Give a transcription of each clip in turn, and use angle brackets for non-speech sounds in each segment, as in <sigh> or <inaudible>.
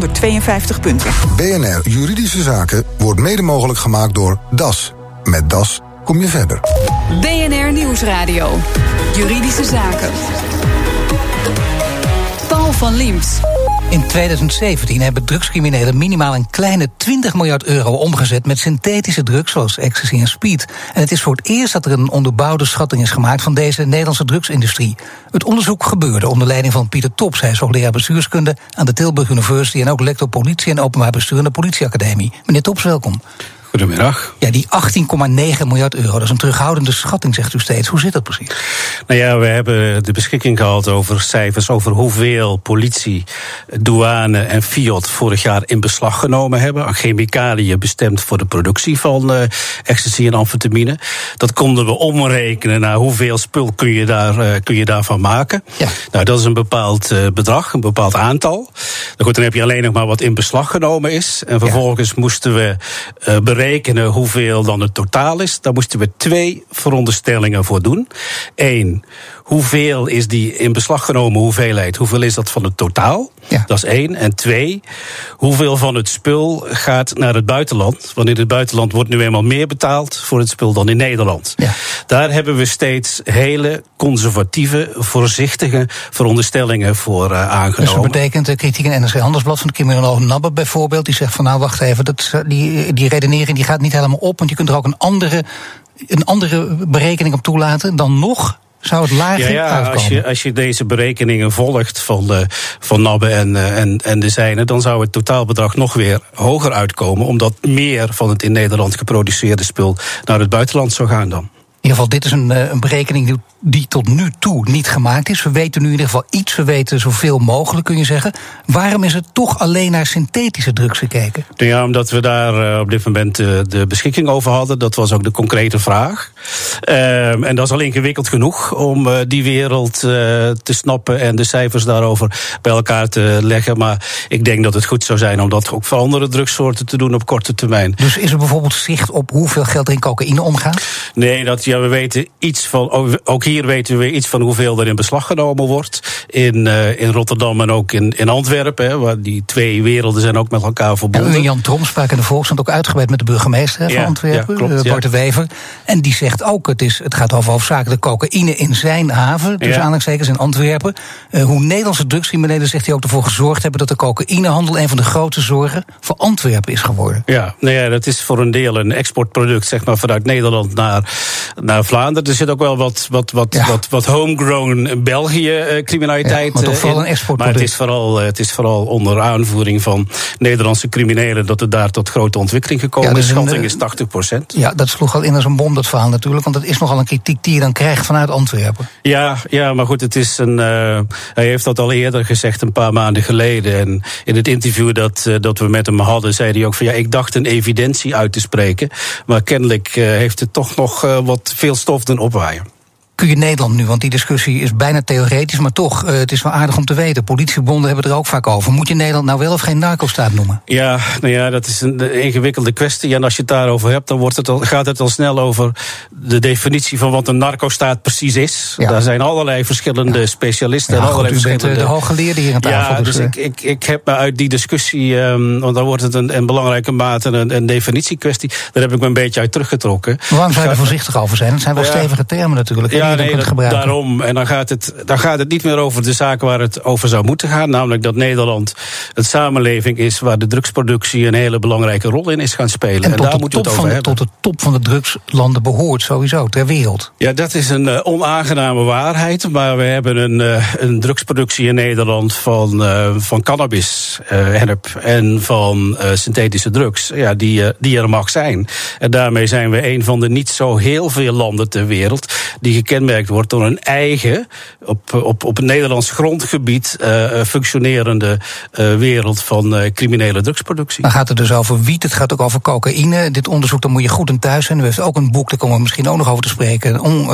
552 punten. BNR Juridische Zaken wordt mede mogelijk gemaakt door DAS. Met DAS kom je verder. BNR Nieuwsradio. Juridische Zaken. Paul van Liemt. In 2017 hebben drugscriminelen minimaal een kleine 20 miljard euro omgezet met synthetische drugs zoals ecstasy en speed. En het is voor het eerst dat er een onderbouwde schatting is gemaakt van deze Nederlandse drugsindustrie. Het onderzoek gebeurde onder leiding van Pieter Tops. Hij is hoogleraar bestuurskunde aan de Tilburg University en ook lector politie en openbaar bestuur aan de politieacademie. Meneer Tops, welkom. Goedemiddag. Ja, die 18,9 miljard euro, dat is een terughoudende schatting, zegt u steeds. Hoe zit dat precies? Nou ja, we hebben de beschikking gehad over cijfers over hoeveel politie, douane en Fiat vorig jaar in beslag genomen hebben aan chemicaliën bestemd voor de productie van uh, ecstasy en amfetamine. Dat konden we omrekenen naar hoeveel spul kun je, daar, uh, kun je daarvan maken. Ja. Nou, dat is een bepaald uh, bedrag, een bepaald aantal. Nou goed, dan heb je alleen nog maar wat in beslag genomen is. En vervolgens ja. moesten we berekenen hoeveel dan het totaal is, daar moesten we twee veronderstellingen voor doen. Eén, hoeveel is die in beslag genomen hoeveelheid? Hoeveel is dat van het totaal? Ja. Dat is één. En twee, hoeveel van het spul gaat naar het buitenland? Want in het buitenland wordt nu eenmaal meer betaald voor het spul dan in Nederland. Ja. Daar hebben we steeds hele conservatieve, voorzichtige veronderstellingen voor uh, aangenomen. Dus dat betekent, de kritiek in NRC Handelsblad van de criminoloog Nabbe bijvoorbeeld, die zegt van nou wacht even, dat, die, die redenering die gaat niet helemaal op, want je kunt er ook een andere, een andere berekening op toelaten. Dan nog zou het lager ja, ja, Als je, als je deze berekeningen volgt van, de, van Nabbe en, eh, en, en de zijne, dan zou het totaalbedrag nog weer hoger uitkomen, omdat meer van het in Nederland geproduceerde spul naar het buitenland zou gaan dan. In ieder geval, dit is een, eh, een berekening die, die tot nu toe niet gemaakt is. We weten nu in ieder geval iets, we weten zoveel mogelijk, kun je zeggen. Waarom is het toch alleen naar synthetische drugs gekeken? Ja, omdat we daar uh, op dit moment uh, de beschikking over hadden. Dat was ook de concrete vraag. Uh, en dat is al ingewikkeld genoeg om die wereld te snappen en de cijfers daarover bij elkaar te leggen. Maar ik denk dat het goed zou zijn om dat ook voor andere drugssoorten te doen op korte termijn. Dus is er bijvoorbeeld zicht op hoeveel geld er in cocaïne omgaat? Nee, dat ja, we weten iets van. Ook hier weten we iets van hoeveel er in beslag genomen wordt. In, uh, in Rotterdam en ook in, in Antwerpen. Hè, waar die twee werelden zijn ook met elkaar verbonden. En Jan Trom sprak in de Volkskrant ook uitgebreid met de burgemeester hè, van ja, Antwerpen, ja, klopt, uh, Bart de Wever. En die zegt ook: het, is, het gaat over hoofdzakelijk cocaïne in zijn haven. Dus aanhalingstekens in Antwerpen. Uh, hoe Nederlandse drugscriminelen, zegt hij ook, ervoor gezorgd hebben dat de cocaïnehandel een van de grote zorgen voor Antwerpen is geworden. Ja, nou ja, dat is voor een deel een exportproduct, zeg maar, vanuit Nederland naar naar Vlaanderen. Er zit ook wel wat, wat, wat, ja. wat, wat homegrown België-criminaliteit. Ja, maar toch vooral een export. Maar het is vooral, het is vooral onder aanvoering van Nederlandse criminelen dat het daar tot grote ontwikkeling gekomen ja, is. De schatting is 80 procent. Ja, dat sloeg al in als een bom, dat verhaal natuurlijk. Want dat is nogal een kritiek die je dan krijgt vanuit Antwerpen. Ja, ja maar goed, het is een. Uh, hij heeft dat al eerder gezegd, een paar maanden geleden. En in het interview dat, uh, dat we met hem hadden, zei hij ook van ja, ik dacht een evidentie uit te spreken. Maar kennelijk uh, heeft het toch nog wat veel stof doen opwaaien kun je Nederland nu? Want die discussie is bijna theoretisch, maar toch, uh, het is wel aardig om te weten. Politiebonden hebben er ook vaak over. Moet je Nederland nou wel of geen narco-staat noemen? Ja, nou ja, dat is een ingewikkelde kwestie. En als je het daarover hebt, dan wordt het al, gaat het al snel over de definitie van wat een narco-staat precies is. Ja. Daar zijn allerlei verschillende ja. specialisten. Ja, en allerlei goed, u bent de hooggeleerde hier aan tafel. Ja, dus, dus ik, ik, ik heb me uit die discussie, um, want dan wordt het een, een belangrijke mate een, een definitiekwestie. Daar heb ik me een beetje uit teruggetrokken. Waarom zou je er voorzichtig over zijn? Het zijn wel stevige termen natuurlijk. Ja, nee, dat, daarom. En dan gaat, het, dan gaat het niet meer over de zaak waar het over zou moeten gaan. Namelijk dat Nederland een samenleving is waar de drugsproductie een hele belangrijke rol in is gaan spelen. En, en daar moeten we het over hebben. Tot de top van de drugslanden behoort sowieso, ter wereld. Ja, dat is een uh, onaangename waarheid. Maar we hebben een, uh, een drugsproductie in Nederland van, uh, van cannabis, hennep en van synthetische drugs. Ja, die, die er mag zijn. En daarmee zijn we een van de niet zo heel veel landen ter wereld die gekenmerkt wordt door een eigen, op, op, op het Nederlands grondgebied uh, functionerende uh, wereld van uh, criminele drugsproductie. Dan gaat het dus over wiet, het gaat ook over cocaïne. Dit onderzoek, dan moet je goed in thuis zijn. U heeft ook een boek, daar komen we misschien ook nog over te spreken. Een on,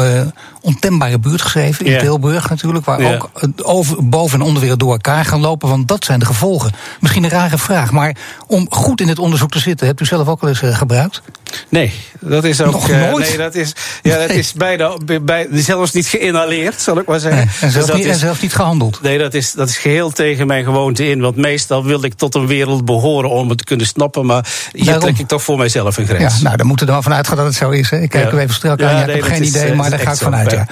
ontembare buurt geschreven, in. Tilburg natuurlijk. Waar ook over, boven en onderwereld door elkaar gaan lopen. Want dat zijn de gevolgen. Misschien een rare vraag, maar om goed in dit onderzoek te zitten, hebt u zelf ook al eens gebruikt? Nee, dat is ook. Nog eh, nooit? nee, dat is, ja, dat is bijna, bij, zelfs niet geïnhaleerd, zal ik maar zeggen. Nee, en, Dus zelfs dat niet, is- en zelfs niet gehandeld. Nee, dat is, dat is geheel tegen mijn gewoonte in. Want meestal wil ik tot een wereld behoren om het te kunnen snappen. Maar hier Daarom. trek ik toch voor mijzelf een Ja, grens. nou, dan moeten we er maar vanuit gaan dat het zo is. Hè. Ik kijk Ja. er even strak Ja, aan. Ja, ik heb geen is, idee, maar daar ga ik vanuit. ja. Ja.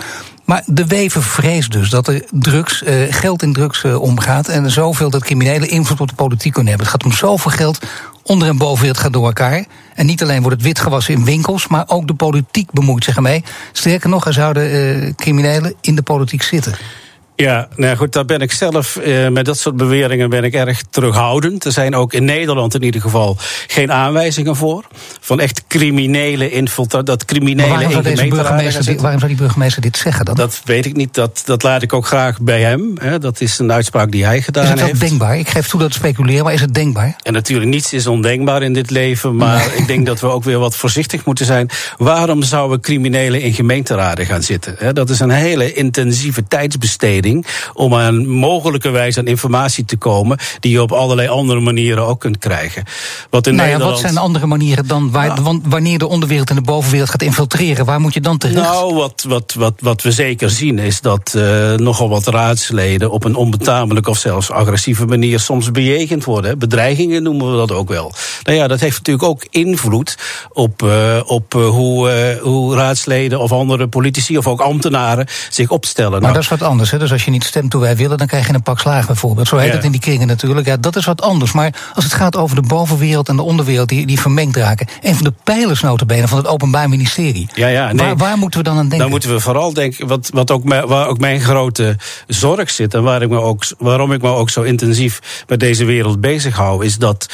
Maar de Wever vreest dus dat er drugs, eh, geld in drugs eh, omgaat. En zoveel dat criminelen invloed op de politiek kunnen hebben. Het gaat om zoveel geld. Onder en boven het gaat door elkaar. En niet alleen wordt het witgewassen in winkels, maar ook de politiek bemoeit zich ermee. Sterker nog, er zouden eh, criminelen in de politiek zitten. Ja, nou goed, daar ben ik zelf eh, met dat soort beweringen ben ik erg terughoudend. Er zijn ook in Nederland in ieder geval geen aanwijzingen voor. Van echt criminele infiltratie. Dat Maar criminele waarom in zou, deze burgemeester, dit- zitten. waarom zou die burgemeester dit zeggen dan? Dat weet ik niet. Dat, dat laat ik ook graag bij hem. Hè. Dat is een uitspraak die hij gedaan is het heeft. denkbaar? Ik geef toe dat het speculeren, maar is het denkbaar? En natuurlijk, niets is ondenkbaar in dit leven. Maar ik denk dat we ook weer wat voorzichtig moeten zijn. Waarom zouden criminelen in gemeenteraden gaan zitten? Hè, Dat is een hele intensieve tijdsbesteding. Om aan mogelijke wijze aan informatie te komen. die je op allerlei andere manieren ook kunt krijgen. Wat in nou ja, Nederland. wat zijn andere manieren dan waar, Nou. wanneer de onderwereld en de bovenwereld gaat infiltreren? Waar moet je dan terecht? Nou, wat, wat, wat, wat we zeker zien is dat eh, nogal wat raadsleden op een onbetamelijke of zelfs agressieve manier soms bejegend worden. Bedreigingen noemen we dat ook wel. Nou ja, dat heeft natuurlijk ook invloed op, eh, op eh, hoe, hoe raadsleden of andere politici of ook ambtenaren zich opstellen. maar Nou, dat is wat anders. Hè? Dus als je niet stemt hoe wij willen, dan krijg je een pak slaag bijvoorbeeld. Zo heet Ja. het in die kringen natuurlijk. Ja, dat is wat anders. Maar als het gaat over de bovenwereld en de onderwereld die, die vermengd raken. Een van de pijlers notabene van het Openbaar Ministerie. Ja, ja, nee. waar, waar moeten we dan aan denken? Dan moeten we vooral denken, wat, wat ook mijn, waar ook mijn grote zorg zit en waar ik me ook, waarom ik me ook zo intensief met deze wereld bezig hou, is dat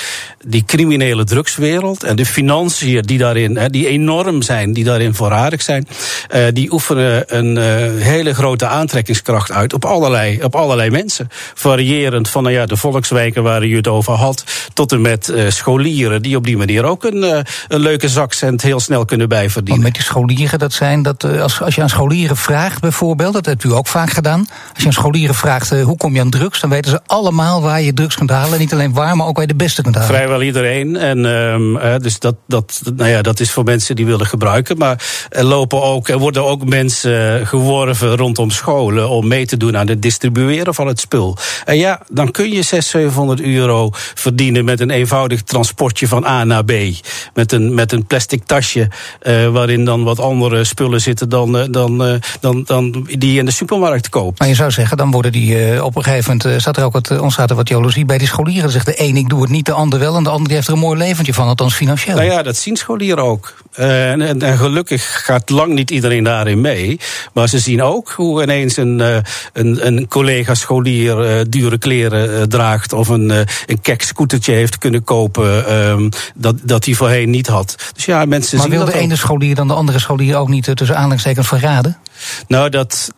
die criminele drugswereld en de financiën die daarin, hè, die enorm zijn, die daarin voorradig zijn, eh, die oefenen een eh, hele grote aantrekkingskracht uit op allerlei, op allerlei mensen. Variërend van nou ja, de volkswijken waar u het over had, tot en met eh, scholieren die op die manier ook een, eh, een leuke zakcent heel snel kunnen bijverdienen. Want met die scholieren, dat zijn dat eh, als, als je aan scholieren vraagt, bijvoorbeeld, dat hebt u ook vaak gedaan. Als je aan scholieren vraagt hoe kom je aan drugs, dan weten ze allemaal waar je drugs kunt halen. En niet alleen waar, maar ook waar je de beste kunt halen. Vrijwel iedereen. En ehm, eh, dus dat, dat, nou ja, dat is voor mensen die willen gebruiken. Maar er lopen ook, er worden ook mensen geworven rondom scholen om mee te doen aan het distribueren van het spul. En ja, dan kun je 600, 700 euro verdienen met een eenvoudig transportje van A naar B. Met een, met een plastic tasje eh, waarin dan wat andere spullen zitten dan, eh, dan, eh, dan, dan die je in de supermarkt koopt. Maar je zou zeggen, dan worden die op een gegeven moment. staat er ook wat, ontstaat er wat jaloezie bij die scholieren. Zegt de een, ik doe het niet, de ander wel. En de ander heeft er een mooi leventje van, althans financieel. Nou ja, dat zien scholieren ook. En, en, en gelukkig gaat lang niet iedereen daarin mee. Maar ze zien ook hoe ineens een, een, een collega scholier eh, dure kleren eh, draagt. of een, eh, een kek scootertje heeft kunnen kopen. ehm, dat, dat hij voorheen niet had. Dus ja, mensen maar wil de ene scholier dan de andere scholier ook niet tussen aanhalingstekens verraden? Nou, dat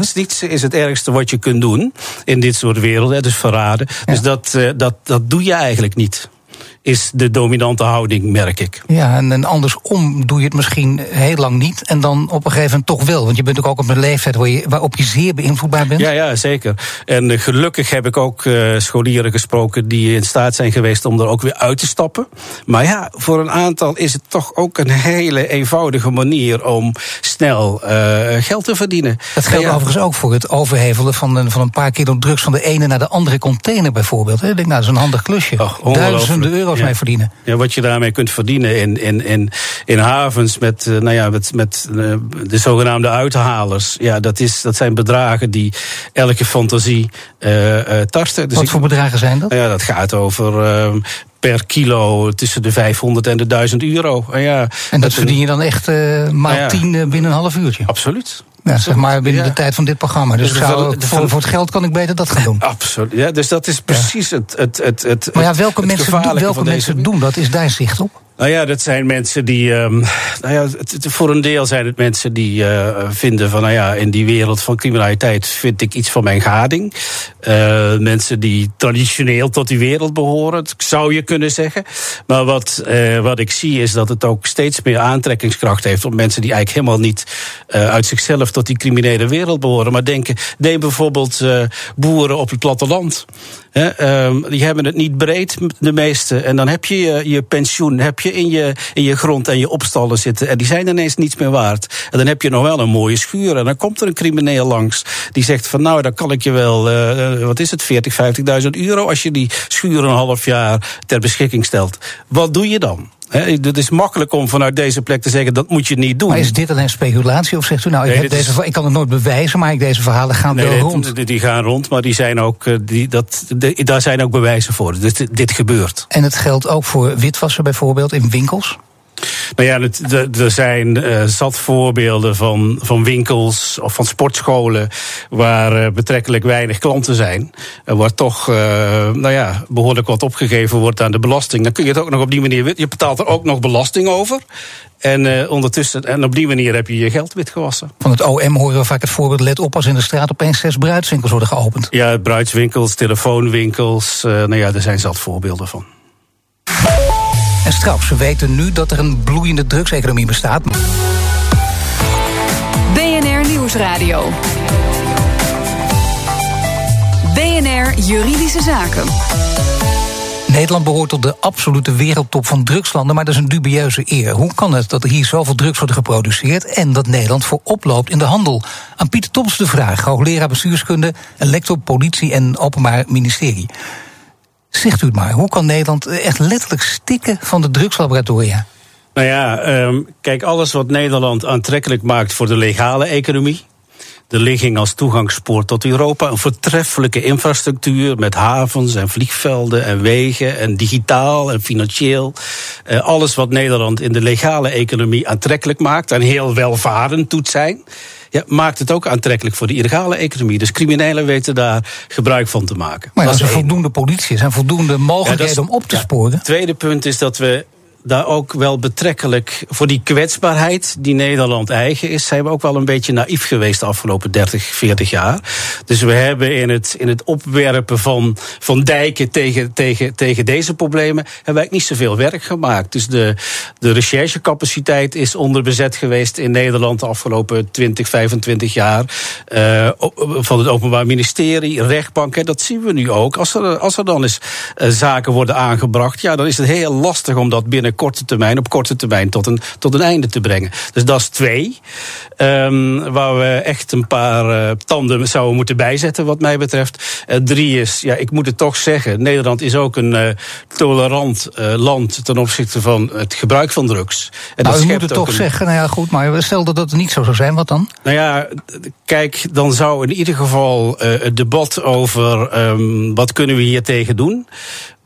snietsen is het ergste wat je kunt doen in dit soort werelden. Dus verraden. Dus dat, eh, dat, dat doe je eigenlijk niet. Is de dominante houding, merk ik. Ja, en, en andersom doe je het misschien heel lang niet. En dan op een gegeven moment toch wel. Want je bent ook ook op een leeftijd waar je, waarop je zeer beïnvloedbaar bent. Ja, ja, zeker. En eh, gelukkig heb ik ook eh, scholieren gesproken die in staat zijn geweest om er ook weer uit te stappen. Maar ja, voor een aantal is het toch ook een hele eenvoudige manier om snel eh, geld te verdienen. Dat geldt Ja, overigens ook voor het overhevelen van een, van een paar kilo drugs van de ene naar de andere container bijvoorbeeld. Ik denk, nou, dat is een handig klusje. Oh. Duizenden euro's Ja. mee verdienen. Ja, wat je daarmee kunt verdienen in, in, in, in havens met, eh, nou ja, met, met eh, de zogenaamde uithalers. Ja, dat, is, dat zijn bedragen die elke fantasie eh tarten. Dus Wat ik- voor bedragen zijn dat? Ja, dat gaat over ehm, per kilo tussen de 500 en de 1000 euro. En, ja, En dat verdien je dan echt maal Nou ja. tien eh, binnen een half uurtje. Absoluut. Ja, zeg maar binnen Ja. de tijd van dit programma. Dus Dus zou, de voor, het geld kan ik beter dat gaan doen. Absoluut. Ja, dus dat is precies het, het, het, het. Maar ja, welke het mensen, welke mensen wereld. doen dat? Is daar zicht op? Nou ja, dat zijn mensen die. ehm, nou ja, voor een deel zijn het mensen die eh, vinden van. Nou ja, in die wereld van criminaliteit vind ik iets van mijn gading. Eh, mensen die traditioneel tot die wereld behoren, zou je kunnen zeggen. Maar wat, eh, wat ik zie is dat het ook steeds meer aantrekkingskracht heeft op mensen die eigenlijk helemaal niet uit zichzelf tot die criminele wereld behoren. Maar denken, neem bijvoorbeeld eh, boeren op het platteland. Ehm, die hebben het niet breed, de meeste. En dan heb je je, pensioen heb je in, je in je grond en je opstallen zitten. En die zijn ineens niets meer waard. En dan heb je nog wel een mooie schuur. En dan komt er een crimineel langs die zegt van nou, dan kan ik je wel, uh, wat is het, 40, 50.000 euro als je die schuur een half jaar ter beschikking stelt. Wat doe je dan? Het is makkelijk om vanuit deze plek te zeggen dat moet je niet doen. Maar is dit alleen speculatie? Of zegt u nou, ik, heb deze, ik kan het nooit bewijzen, maar ik, deze verhalen gaan nee, wel rond? Die gaan rond, maar die zijn ook, eh, die, dat, daar zijn ook bewijzen voor. Dit, dit gebeurt. En het geldt ook voor witwassen bijvoorbeeld in winkels? Nou ja, er zijn uh, zat voorbeelden van, van winkels of van sportscholen waar uh, betrekkelijk weinig klanten zijn. Wordt toch uh, nou ja, behoorlijk wat opgegeven wordt aan de belasting. Dan kun je het ook nog op die manier. Je betaalt er ook nog belasting over. En ondertussen, en op die manier heb je je geld witgewassen. Van het OM horen we vaak het voorbeeld: let op als in de straat opeens zes bruidswinkels worden geopend. Ja, bruidswinkels, telefoonwinkels. nou ja, er zijn zat voorbeelden van. En straks, we weten nu dat er een bloeiende drugseconomie bestaat. BNR Nieuwsradio. BNR Juridische Zaken. Nederland behoort tot de absolute wereldtop van drugslanden, maar dat is een dubieuze eer. Hoe kan het dat er hier zoveel drugs worden geproduceerd en dat Nederland voorop loopt in de handel? Aan Pieter Toms de vraag, hoogleraar bestuurskunde, lector politie en openbaar ministerie. Zegt u het maar, hoe kan Nederland echt letterlijk stikken van de drugslaboratoria? Nou ja, um, kijk, alles wat Nederland aantrekkelijk maakt voor de legale economie. De ligging als toegangspoor tot Europa. Een voortreffelijke infrastructuur met havens en vliegvelden en wegen en digitaal en financieel. Uh, alles wat Nederland in de legale economie aantrekkelijk maakt en heel welvarend doet zijn ja, maakt het ook aantrekkelijk voor de illegale economie. Dus criminelen weten daar gebruik van te maken. Maar als er voldoende politie is en voldoende mogelijkheden om op te sporen. Het tweede punt is dat we daar ook wel betrekkelijk voor die kwetsbaarheid die Nederland eigen is, zijn we ook wel een beetje naïef geweest de afgelopen 30, 40 jaar. Dus we hebben in het, in het opwerpen van, van dijken tegen, tegen, tegen deze problemen, hebben eigenlijk niet zoveel werk gemaakt. Dus de, de recherchecapaciteit is onderbezet geweest in Nederland de afgelopen 20, 25 jaar. Uh, van het Openbaar Ministerie, rechtbanken, dat zien we nu ook. Als er, als er dan eens uh, zaken worden aangebracht, ja, dan is het heel lastig om dat binnen korte termijn, op korte termijn tot een, tot een einde te brengen. Dus dat is twee. Um, waar we echt een paar uh, tanden zouden moeten bijzetten, wat mij betreft. Uh, drie is, ja, ik moet het toch zeggen, Nederland is ook een uh, tolerant land ten opzichte van het gebruik van drugs. En nou, dat u moet het toch zeggen, nou ja, goed, maar stel dat dat niet zo zou zijn, wat dan? Nou ja, kijk, dan zou in ieder geval het debat over um, wat kunnen we hier tegen doen,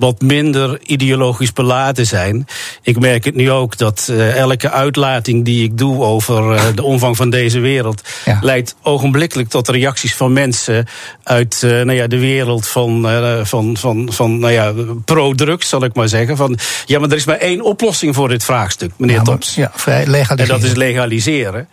wat minder ideologisch beladen zijn. Ik merk het nu ook dat uh, elke uitlating die ik doe over uh, de omvang van deze wereld ja. leidt ogenblikkelijk tot reacties van mensen uit uh, nou ja, de wereld van, van, van, van nou ja, pro-drugs, zal ik maar zeggen. Van, ja, maar er is maar één oplossing voor dit vraagstuk, meneer ja, Toms. Ja, vrij legaliseren. En dat is legaliseren.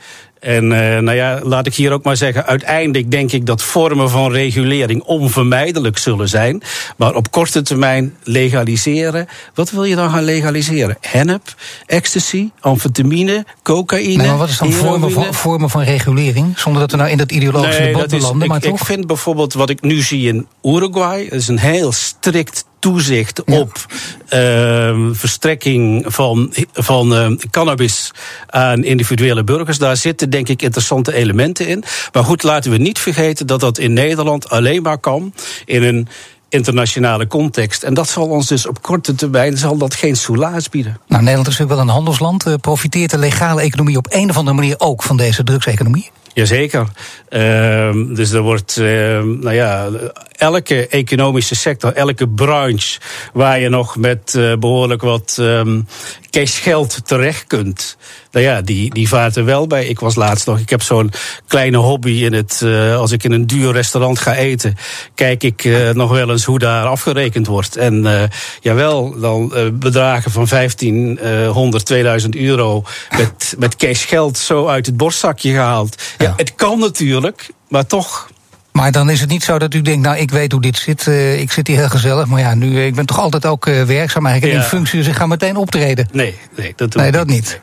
En uh, nou ja, laat ik hier ook maar zeggen, uiteindelijk denk ik dat vormen van regulering onvermijdelijk zullen zijn. Maar op korte termijn legaliseren. Wat wil je dan gaan legaliseren? Hennep, ecstasy, amfetamine, cocaïne. Nee, maar wat is dan vormen van, vormen van regulering? Zonder dat we nou in dat ideologische nee, debat belanden. Ik, maar ik vind bijvoorbeeld wat ik nu zie in Uruguay, dat is een heel strikt toezicht ja. op uh, verstrekking van, van uh, cannabis aan individuele burgers. Daar zitten denk ik interessante elementen in. Maar goed, laten we niet vergeten dat dat in Nederland alleen maar kan in een internationale context. En dat zal ons dus op korte termijn zal dat geen soelaas bieden. Nou, Nederland is natuurlijk wel een handelsland. Uh, profiteert de legale economie op een of andere manier ook van deze drugseconomie? Jazeker. Uh, dus er wordt, uh, nou ja, elke economische sector, elke branche waar je nog met uh, behoorlijk wat um, cashgeld terecht kunt. Nou ja, die, die vaart er wel bij. Ik was laatst nog, ik heb zo'n kleine hobby in het, uh, als ik in een duur restaurant ga eten, kijk ik uh, nog wel eens hoe daar afgerekend wordt. En jawel, dan bedragen van 1500, 2000 euro met, met cashgeld zo uit het borstzakje gehaald. Ja het kan natuurlijk, maar toch maar dan is het niet zo dat u denkt, nou, ik weet hoe dit zit. Uh, ik zit hier heel gezellig. Maar ja, nu, ik ben toch altijd ook uh, werkzaam eigenlijk ja. in functie. Dus ik ga meteen optreden. Nee, nee dat, nee, dat niet.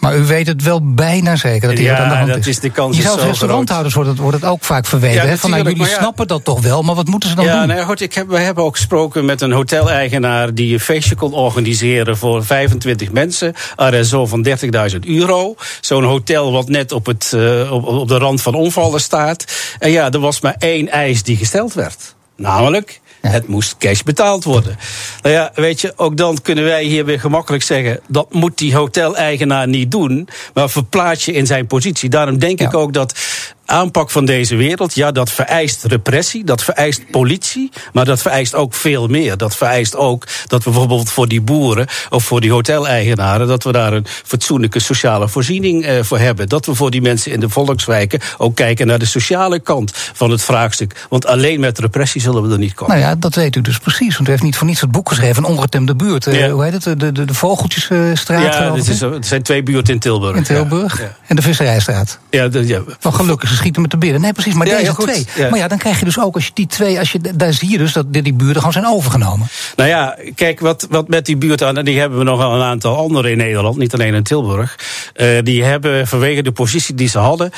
Maar u weet het wel bijna zeker dat hier Ja, wat aan de hand dat is. is- de kans je zou restauranthouders wordt het, wordt het ook vaak verweten. Ja? Van, nou, jullie ja. snappen dat toch wel, maar wat moeten ze dan Ja, doen? nou goed, ik heb, we hebben ook gesproken met een hoteleigenaar die een feestje kon organiseren voor 25 mensen. RSO van 30.000 euro. Zo'n hotel wat net op, het, eh, op, op de rand van omvallen staat. En ja, er was maar één eis die gesteld werd. Namelijk, <laughs> het moest cash betaald worden. Nou ja, weet je, ook dan kunnen wij hier weer gemakkelijk zeggen... dat moet die hoteleigenaar niet doen, maar verplaats je in zijn positie. Daarom denk ik ook dat aanpak van deze wereld, ja, dat vereist repressie, dat vereist politie, maar dat vereist ook veel meer. Dat vereist ook dat we bijvoorbeeld voor die boeren of voor die hoteleigenaren, dat we daar een fatsoenlijke sociale voorziening eh, voor hebben. Dat we voor die mensen in de volkswijken ook kijken naar de sociale kant van het vraagstuk. Want alleen met repressie zullen we er niet komen. Nou ja, dat weet u dus precies. Want u heeft niet voor niets het boek geschreven, ongetemde buurt. Eh, Ja. Hoe heet het? De, de, de Vogeltjesstraat, ja, dit is, het zijn twee buurten in Tilburg. in Tilburg. Ja, En de Visserijstraat. ja. ja, de- ja. Van gelukkig, schieten met de binnen. Nee, precies, maar Ja, deze twee. Ja. Maar ja, dan krijg je dus ook, als je die twee, als je, daar zie je dus dat die buurten gewoon zijn overgenomen. Nou ja, kijk, wat, wat met die buurt aan, en die hebben we nog wel een aantal andere in Nederland, niet alleen in Tilburg. eh, die hebben vanwege de positie die ze hadden,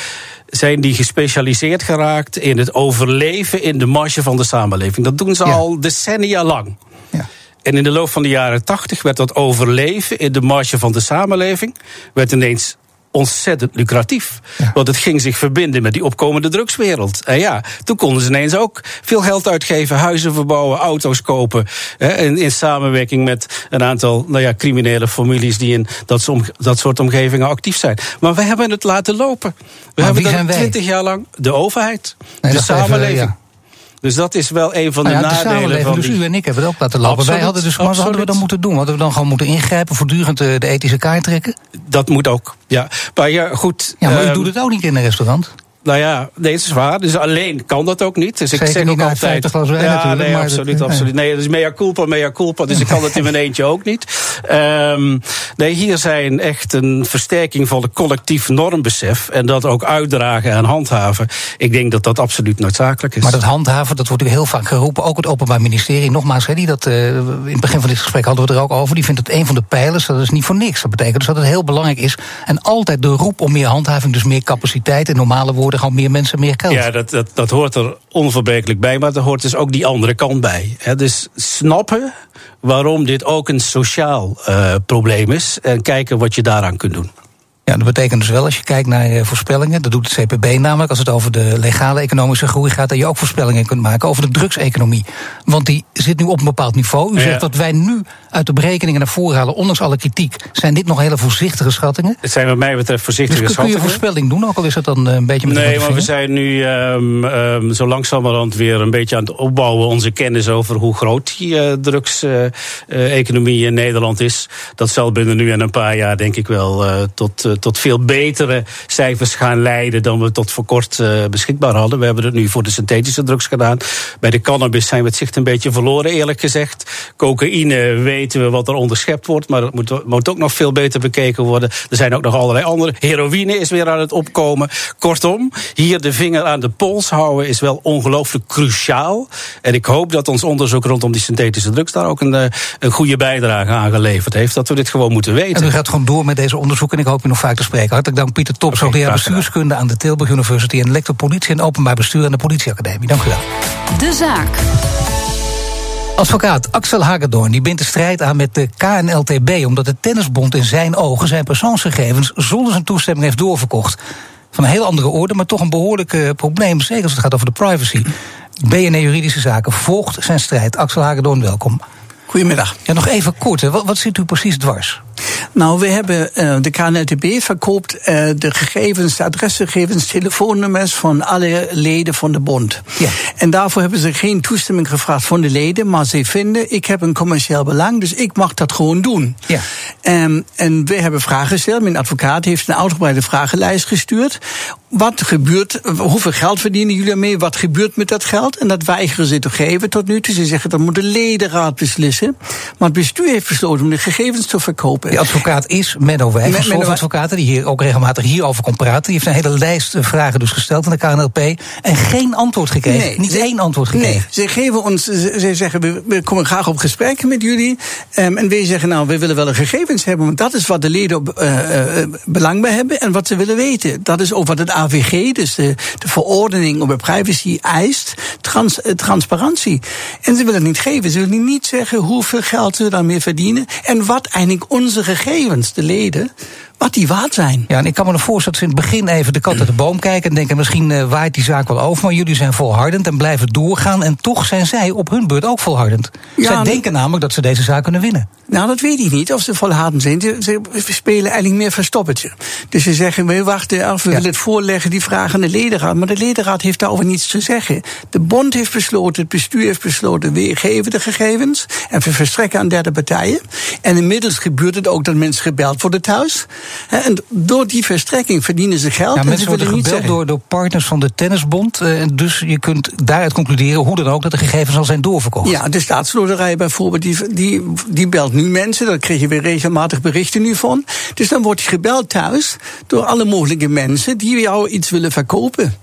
zijn die gespecialiseerd geraakt in het overleven in de marge van de samenleving. Dat doen ze Ja. al decennia lang. Ja. En in de loop van de jaren tachtig werd dat overleven in de marge van de samenleving, werd ineens ontzettend lucratief. Ja. Want het ging zich verbinden met die opkomende drugswereld. En ja, toen konden ze ineens ook veel geld uitgeven, huizen verbouwen, auto's kopen. Hè, in, in samenwerking met een aantal nou ja, criminele families die in dat, dat soort omgevingen actief zijn. Maar we hebben het laten lopen. We hebben dat twintig jaar lang de overheid, Nee, de even, samenleving. ja. Dus dat is wel een van Nou de ja, de nadelen samenleving, van dus die... u en ik hebben het ook laten lopen. Absoluut, Wij hadden dus, maar wat hadden we dan moeten doen? Hadden we dan gewoon moeten ingrijpen, voortdurend de, de ethische kaart trekken? Dat moet ook. Ja, maar ja, goed. Ja, maar u ehm, doet het ook niet in een restaurant. Nou ja, nee, is waar. Dus alleen kan dat ook niet. Dus ik zeg ook altijd. 50 glas wijn ja, natuurlijk, nee, maar absoluut, dat- absoluut. Nee, dat is mea culpa, mea culpa. Dus ik kan het in mijn eentje ook niet. Ehm, nee, hier zijn echt een versterking van het collectief normbesef en dat ook uitdragen en handhaven. Ik denk dat dat absoluut noodzakelijk is. Maar dat handhaven, dat wordt u heel vaak geroepen. Ook het Openbaar Ministerie, nogmaals, hè, die dat, eh, in het begin van dit gesprek hadden we het er ook over. Die vindt het een van de pijlers. Dat is niet voor niks. Dat betekent dus dat het heel belangrijk is. En altijd de roep om meer handhaving, dus meer capaciteit. In normale woorden, gewoon meer mensen, meer geld. Ja, dat, dat, dat hoort er onverbrekelijk bij, maar er hoort dus ook die andere kant bij. Dus snappen waarom dit ook een sociaal eh, probleem is en kijken wat je daaraan kunt doen. Ja, dat betekent dus wel, als je kijkt naar eh, voorspellingen, dat doet het CPB namelijk, als het over de legale economische groei gaat, dat je ook voorspellingen kunt maken over de drugseconomie. Want die zit nu op een bepaald niveau. U Ja. zegt dat wij nu uit de berekeningen naar voren halen, ondanks alle kritiek, zijn dit nog hele voorzichtige schattingen. Het zijn wat mij betreft Dus voorzichtige kun, kun je schattingen. voorspelling doen, ook al is het dan eh, een beetje met Nee, maar we zijn nu ehm, ehm, zo langzamerhand weer een beetje aan het opbouwen. Onze kennis over hoe groot die eh, drugseconomie in Nederland is. Dat zal binnen nu en een paar jaar denk ik wel tot, tot veel betere cijfers gaan leiden dan we tot voor kort eh, beschikbaar hadden. We hebben het nu voor de synthetische drugs gedaan. Bij de cannabis zijn we het zicht een beetje verloren, eerlijk gezegd. Cocaïne weten we wat er onderschept wordt, maar dat moet, moet ook nog veel beter bekeken worden. Er zijn ook nog allerlei andere. Heroïne is weer aan het opkomen. Kortom, hier de vinger aan de pols houden is wel ongelooflijk cruciaal. En ik hoop dat ons onderzoek rondom die synthetische drugs daar ook een, eh, een goede bijdrage aan geleverd heeft. Dat we dit gewoon moeten En weten. u gaat gewoon door met deze onderzoeken en ik hoop u nog vaak te spreken. Hartelijk dank Pieter Tops, Oké, hoogleraar bestuurskunde aan de Tilburg University en lector politie en openbaar bestuur aan de politieacademie. Dank u wel. De zaak. Advocaat Axel Hagedorn die bindt de strijd aan met de KNLTB... omdat de tennisbond in zijn ogen zijn persoonsgegevens... zonder zijn toestemming heeft doorverkocht. Van een heel andere orde, maar toch een behoorlijk eh, probleem... zeker als het gaat over de privacy. BNE Juridische Zaken volgt zijn strijd. Axel Hagedorn, welkom. Goedemiddag. Ja, nog even kort, hè. Wat, wat zit u precies dwars? Nou, we hebben eh, de KNLTB verkoopt eh, de gegevens, de adresgegevens, telefoonnummers van alle leden van de bond. Ja. En daarvoor hebben ze geen toestemming gevraagd van de leden, maar ze vinden, ik heb een commercieel belang, dus ik mag dat gewoon doen. Ja. Ehm, en we hebben vragen gesteld. Mijn advocaat heeft een uitgebreide vragenlijst gestuurd. Wat gebeurt, hoeveel geld verdienen jullie ermee? Wat gebeurt met dat geld? En dat weigeren ze te geven tot nu toe. Ze zeggen dat moet de ledenraad beslissen. Maar het bestuur heeft besloten om de gegevens te verkopen. Die advocaat is Menno Wij van Solve Advocaten, die hier ook regelmatig hierover komt praten. Die heeft een hele lijst vragen dus gesteld aan de KNLP en geen antwoord gekregen. Nee, Niet één antwoord gekregen. Nee, ze geven ons, ze zeggen we, komen graag op gesprek met jullie. Um, en wij zeggen nou, we willen wel een gegevens hebben, want dat is wat de leden op, uh, uh, belang bij hebben en wat ze willen weten. Dat is ook wat het AVG, dus de, de verordening over privacy, eist. Trans, transparantie. En ze willen het niet geven. Ze willen niet zeggen hoeveel geld ze daarmee verdienen en wat eigenlijk onze gegevens, de leden, wat die waard zijn. Ja, en ik kan me nog voorstellen dat ze in het begin even de kat uit de boom kijken en denken: misschien uh, waait die zaak wel over. Maar jullie zijn volhardend en blijven doorgaan. En toch zijn zij op hun beurt ook volhardend. Ja, zij denken namelijk dat ze deze zaak kunnen winnen. Nou, dat weet ik niet of ze volhardend zijn. Ze spelen eigenlijk meer verstoppertje. Dus ze zeggen: we wachten af, we willen het voorleggen, die vragen aan de ledenraad. Maar de ledenraad heeft daarover niets te zeggen. De bond heeft besloten, het bestuur heeft besloten: we geven de gegevens en we verstrekken aan derde partijen. En inmiddels gebeurt het ook dat mensen gebeld worden thuis. En door die verstrekking verdienen ze geld. Ja, mensen worden gebeld door, door partners van de Tennisbond. Eh, dus je kunt daaruit concluderen hoe dan ook dat de gegevens al zijn doorverkocht. Ja, de staatsloterij bijvoorbeeld, die, die, die belt nu mensen. Daar kregen we regelmatig berichten nu van. Dus dan wordt je gebeld thuis door alle mogelijke mensen die jou iets willen verkopen.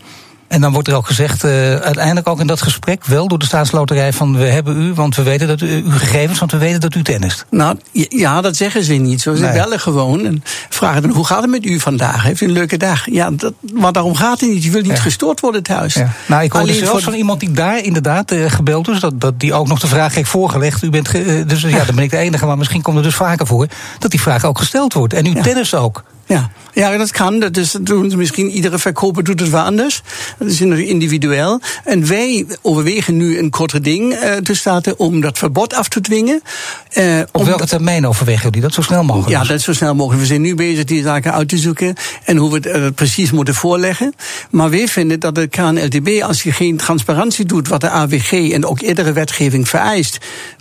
En dan wordt er ook gezegd, uh, uiteindelijk ook in dat gesprek, wel door de staatsloterij, van we hebben u, want we weten dat u, uw gegevens, want we weten dat u tennist. Nou, ja, dat zeggen ze niet. Zo, ze bellen gewoon en vragen dan, hoe gaat het met u vandaag? Heeft u een leuke dag? Ja, dat, maar daarom gaat het niet. Je wil niet gestoord worden thuis. Ja. Nou, ik hoorde zelfs van iemand die daar inderdaad uh, gebeld is, dat, dat die ook nog de vraag heeft voorgelegd. U bent, uh, dus ja, dan ben ik de enige, maar misschien komt er dus vaker voor, dat die vraag ook gesteld wordt. En u tennis ook. Ja, ja dat kan. Dat is, doen ze misschien, iedere verkoper doet het wel anders. Dat is individueel. En wij overwegen nu een korte ding uh, te starten om dat verbod af te dwingen. Uh, Op welke termijn overwegen jullie dat zo snel mogelijk? Ja, dat zo snel mogelijk. We zijn nu bezig die zaken uit te zoeken en hoe we het uh, precies moeten voorleggen. Maar wij vinden dat de KNLTB, als je geen transparantie doet wat de AWG en ook eerdere wetgeving vereist,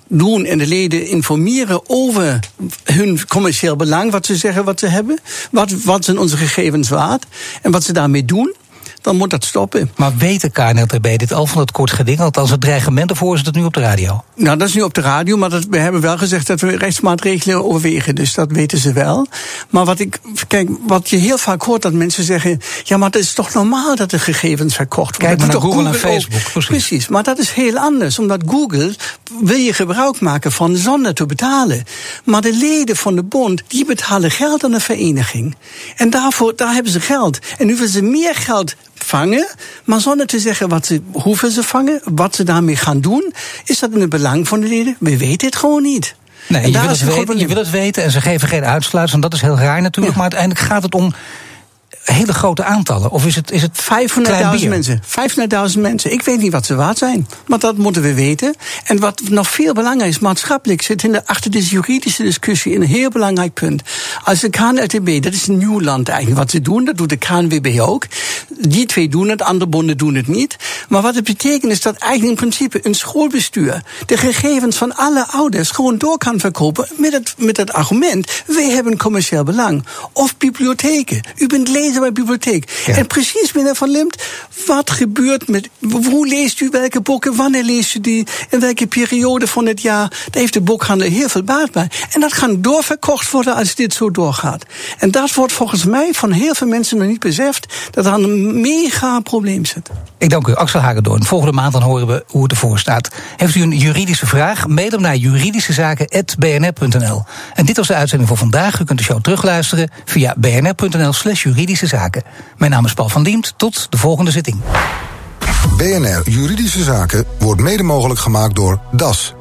doen en de leden informeren over hun commercieel belang, wat ze zeggen wat ze hebben, wat, wat zijn onze gegevens waard en wat ze daarmee doen dan moet dat stoppen. Maar weet de KNLTB dit al van het kort geding? Althans, het dreigement ervoor is het nu op de radio? Nou, dat is nu op de radio, maar dat, we hebben wel gezegd dat we rechtsmaatregelen overwegen. Dus dat weten ze wel. Maar wat, ik, kijk, wat je heel vaak hoort, dat mensen zeggen... ja, maar het is toch normaal dat de gegevens verkocht worden? Kijk maar naar Google, Google, en Facebook. Precies. precies, maar dat is heel anders. Omdat Google wil je gebruik maken van zonder te betalen. Maar de leden van de bond, die betalen geld aan de vereniging. En daarvoor, daar hebben ze geld. En nu willen ze meer geld vangen, maar zonder te zeggen wat ze, hoeveel ze vangen, wat ze daarmee gaan doen. Is dat in het belang van de leden? We weten het gewoon niet. Nee, je wil, het weten, je wil het weten en ze geven geen uitsluitsel. En dat is heel raar natuurlijk. Maar uiteindelijk gaat het om hele grote aantallen? Of is het, is het 500.000 mensen. 500.000 mensen. Ik weet niet wat ze waard zijn. Maar dat moeten we weten. En wat nog veel belangrijker is, maatschappelijk zit in de, achter deze juridische discussie een heel belangrijk punt. Als de KNLTB, dat is een nieuw land eigenlijk wat ze doen, dat doet de KNWB ook. Die twee doen het, andere bonden doen het niet. Maar wat het betekent is dat eigenlijk in principe een schoolbestuur de gegevens van alle ouders gewoon door kan verkopen met het, met het argument: wij hebben commercieel belang. Of bibliotheken. U bent lezer bij bibliotheek. En precies, meneer Van Limt, wat gebeurt met. Hoe leest u welke boeken? Wanneer leest u die? In welke periode van het jaar? Daar heeft de boekhandel heel veel baat bij. En dat kan doorverkocht worden als dit zo doorgaat. En dat wordt volgens mij van heel veel mensen nog niet beseft. Dat er een mega probleem zit. Ik dank u, Axel Hagedorn. Volgende maand dan horen we hoe het ervoor staat. Heeft u een juridische vraag? Mail hem naar juridischezaken.bnr.nl. En dit was de uitzending voor vandaag. U kunt de show terugluisteren via bnr.nl slash juridische zaken. Mijn naam is Paul van Diemt. Tot de volgende zitting. BNR Juridische Zaken wordt mede mogelijk gemaakt door DAS.